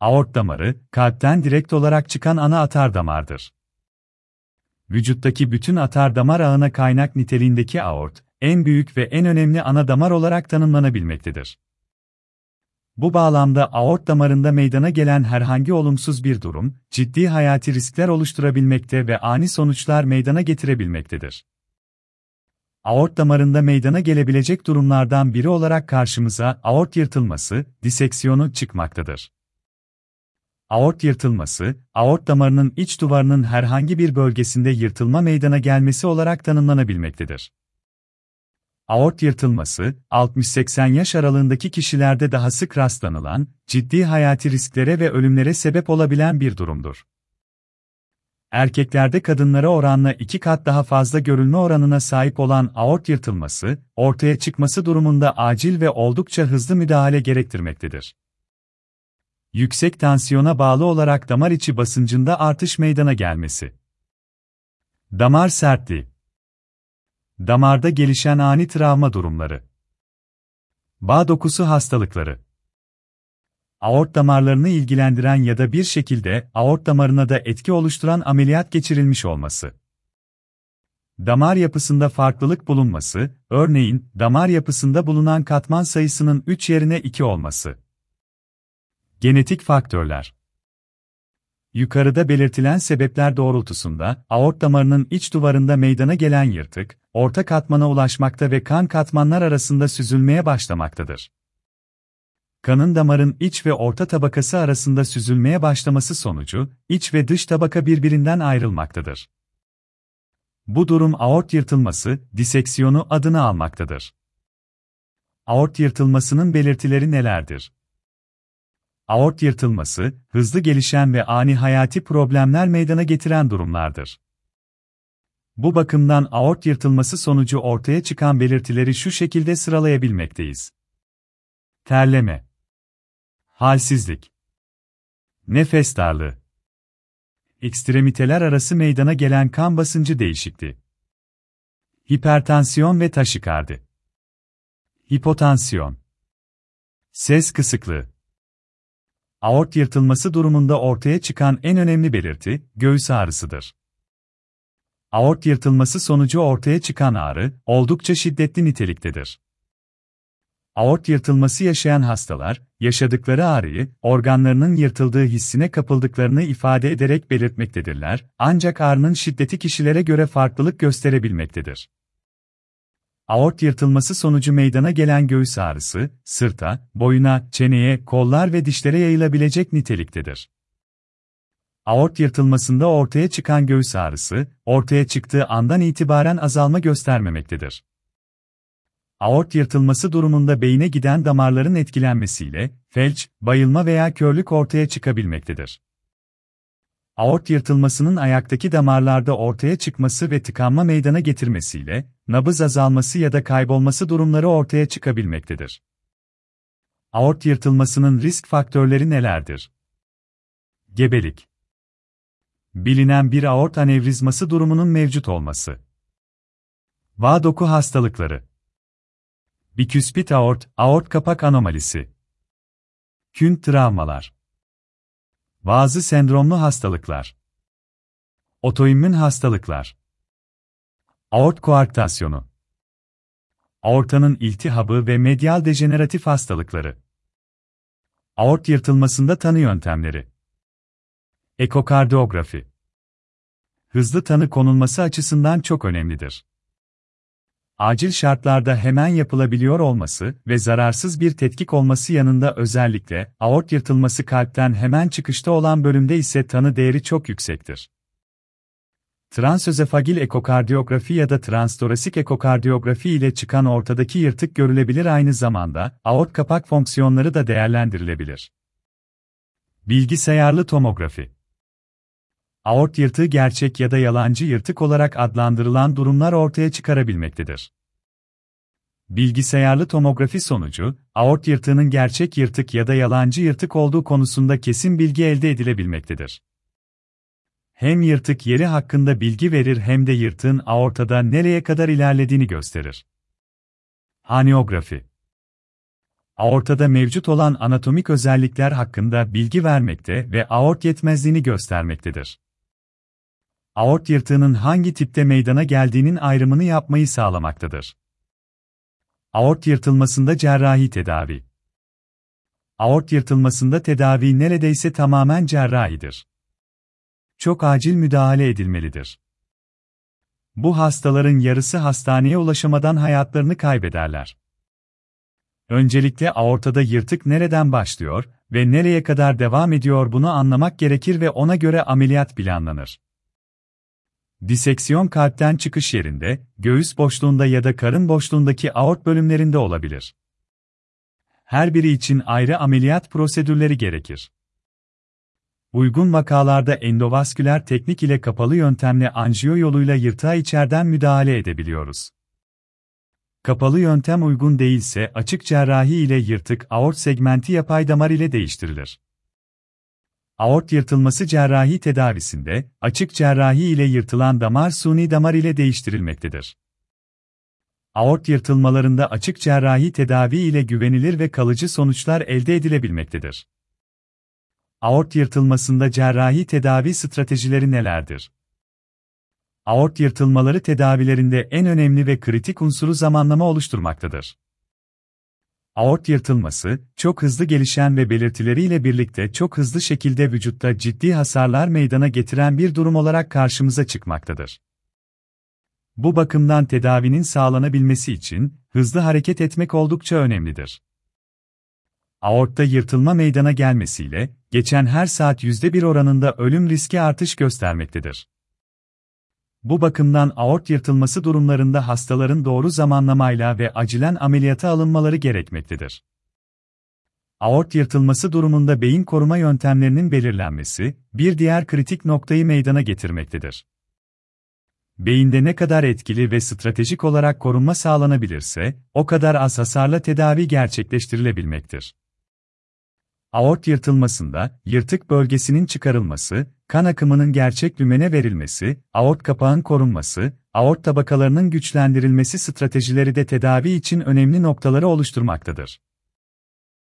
Aort damarı, kalpten direkt olarak çıkan ana atar damardır. Vücuttaki bütün atar damar ağına kaynak niteliğindeki aort, en büyük ve en önemli ana damar olarak tanımlanabilmektedir. Bu bağlamda aort damarında meydana gelen herhangi olumsuz bir durum, ciddi hayati riskler oluşturabilmekte ve ani sonuçlar meydana getirebilmektedir. Aort damarında meydana gelebilecek durumlardan biri olarak karşımıza aort yırtılması, diseksiyonu çıkmaktadır. Aort yırtılması, aort damarının iç duvarının herhangi bir bölgesinde yırtılma meydana gelmesi olarak tanımlanabilmektedir. Aort yırtılması, 60-80 yaş aralığındaki kişilerde daha sık rastlanılan, ciddi hayati risklere ve ölümlere sebep olabilen bir durumdur. Erkeklerde kadınlara oranla iki kat daha fazla görülme oranına sahip olan aort yırtılması, ortaya çıkması durumunda acil ve oldukça hızlı müdahale gerektirmektedir. Yüksek tansiyona bağlı olarak damar içi basıncında artış meydana gelmesi. Damar sertliği Damarda gelişen ani travma durumları. Bağ dokusu hastalıkları. Aort damarlarını ilgilendiren ya da bir şekilde aort damarına da etki oluşturan ameliyat geçirilmiş olması. Damar yapısında farklılık bulunması, örneğin damar yapısında bulunan katman sayısının 3 yerine 2 olması. Genetik faktörler Yukarıda belirtilen sebepler doğrultusunda, aort damarının iç duvarında meydana gelen yırtık, orta katmana ulaşmakta ve kan katmanlar arasında süzülmeye başlamaktadır. Kanın damarın iç ve orta tabakası arasında süzülmeye başlaması sonucu, iç ve dış tabaka birbirinden ayrılmaktadır. Bu durum aort yırtılması, diseksiyonu adını almaktadır. Aort yırtılmasının belirtileri nelerdir? Aort yırtılması, hızlı gelişen ve ani hayati problemler meydana getiren durumlardır. Bu bakımdan aort yırtılması sonucu ortaya çıkan belirtileri şu şekilde sıralayabilmekteyiz. Terleme, halsizlik, nefes darlığı, ekstremiteler arası meydana gelen kan basıncı değişikliği, hipertansiyon ve taşikardi, hipotansiyon, ses kısıklığı, Aort yırtılması durumunda ortaya çıkan en önemli belirti, göğüs ağrısıdır. Aort yırtılması sonucu ortaya çıkan ağrı, oldukça şiddetli niteliktedir. Aort yırtılması yaşayan hastalar, yaşadıkları ağrıyı, organlarının yırtıldığı hissine kapıldıklarını ifade ederek belirtmektedirler, ancak ağrının şiddeti kişilere göre farklılık gösterebilmektedir. Aort yırtılması sonucu meydana gelen göğüs ağrısı, sırta, boyuna, çeneye, kollar ve dişlere yayılabilecek niteliktedir. Aort yırtılmasında ortaya çıkan göğüs ağrısı, ortaya çıktığı andan itibaren azalma göstermemektedir. Aort yırtılması durumunda beyine giden damarların etkilenmesiyle, felç, bayılma veya körlük ortaya çıkabilmektedir. Aort yırtılmasının ayaktaki damarlarda ortaya çıkması ve tıkanma meydana getirmesiyle, nabız azalması ya da kaybolması durumları ortaya çıkabilmektedir. Aort yırtılmasının risk faktörleri nelerdir? Gebelik Bilinen bir aort anevrizması durumunun mevcut olması. Bağ doku hastalıkları. Biküspit aort, aort kapak anomalisi. Kün travmalar. Bazı sendromlu hastalıklar. Otoimmün hastalıklar. Aort koarktasyonu. Aortanın iltihabı ve medyal dejeneratif hastalıkları. Aort yırtılmasında tanı yöntemleri. Ekokardiyografi. Hızlı tanı konulması açısından çok önemlidir acil şartlarda hemen yapılabiliyor olması ve zararsız bir tetkik olması yanında özellikle aort yırtılması kalpten hemen çıkışta olan bölümde ise tanı değeri çok yüksektir. Transözefagil ekokardiyografi ya da transtorasik ekokardiyografi ile çıkan ortadaki yırtık görülebilir aynı zamanda aort kapak fonksiyonları da değerlendirilebilir. Bilgisayarlı tomografi aort yırtığı gerçek ya da yalancı yırtık olarak adlandırılan durumlar ortaya çıkarabilmektedir. Bilgisayarlı tomografi sonucu, aort yırtığının gerçek yırtık ya da yalancı yırtık olduğu konusunda kesin bilgi elde edilebilmektedir. Hem yırtık yeri hakkında bilgi verir hem de yırtığın aortada nereye kadar ilerlediğini gösterir. Aniografi Aortada mevcut olan anatomik özellikler hakkında bilgi vermekte ve aort yetmezliğini göstermektedir. Aort yırtığının hangi tipte meydana geldiğinin ayrımını yapmayı sağlamaktadır. Aort yırtılmasında cerrahi tedavi Aort yırtılmasında tedavi neredeyse tamamen cerrahidir. Çok acil müdahale edilmelidir. Bu hastaların yarısı hastaneye ulaşamadan hayatlarını kaybederler. Öncelikle aortada yırtık nereden başlıyor ve nereye kadar devam ediyor bunu anlamak gerekir ve ona göre ameliyat planlanır. Diseksiyon kalpten çıkış yerinde, göğüs boşluğunda ya da karın boşluğundaki aort bölümlerinde olabilir. Her biri için ayrı ameliyat prosedürleri gerekir. Uygun vakalarda endovasküler teknik ile kapalı yöntemle anjiyo yoluyla yırtığa içeriden müdahale edebiliyoruz. Kapalı yöntem uygun değilse açık cerrahi ile yırtık aort segmenti yapay damar ile değiştirilir. Aort yırtılması cerrahi tedavisinde, açık cerrahi ile yırtılan damar suni damar ile değiştirilmektedir. Aort yırtılmalarında açık cerrahi tedavi ile güvenilir ve kalıcı sonuçlar elde edilebilmektedir. Aort yırtılmasında cerrahi tedavi stratejileri nelerdir? Aort yırtılmaları tedavilerinde en önemli ve kritik unsuru zamanlama oluşturmaktadır. Aort yırtılması, çok hızlı gelişen ve belirtileriyle birlikte çok hızlı şekilde vücutta ciddi hasarlar meydana getiren bir durum olarak karşımıza çıkmaktadır. Bu bakımdan tedavinin sağlanabilmesi için hızlı hareket etmek oldukça önemlidir. Aortta yırtılma meydana gelmesiyle geçen her saat %1 oranında ölüm riski artış göstermektedir. Bu bakımdan aort yırtılması durumlarında hastaların doğru zamanlamayla ve acilen ameliyata alınmaları gerekmektedir. Aort yırtılması durumunda beyin koruma yöntemlerinin belirlenmesi, bir diğer kritik noktayı meydana getirmektedir. Beyinde ne kadar etkili ve stratejik olarak korunma sağlanabilirse, o kadar az hasarla tedavi gerçekleştirilebilmektir. Aort yırtılmasında, yırtık bölgesinin çıkarılması, kan akımının gerçek lümene verilmesi, aort kapağın korunması, aort tabakalarının güçlendirilmesi stratejileri de tedavi için önemli noktaları oluşturmaktadır.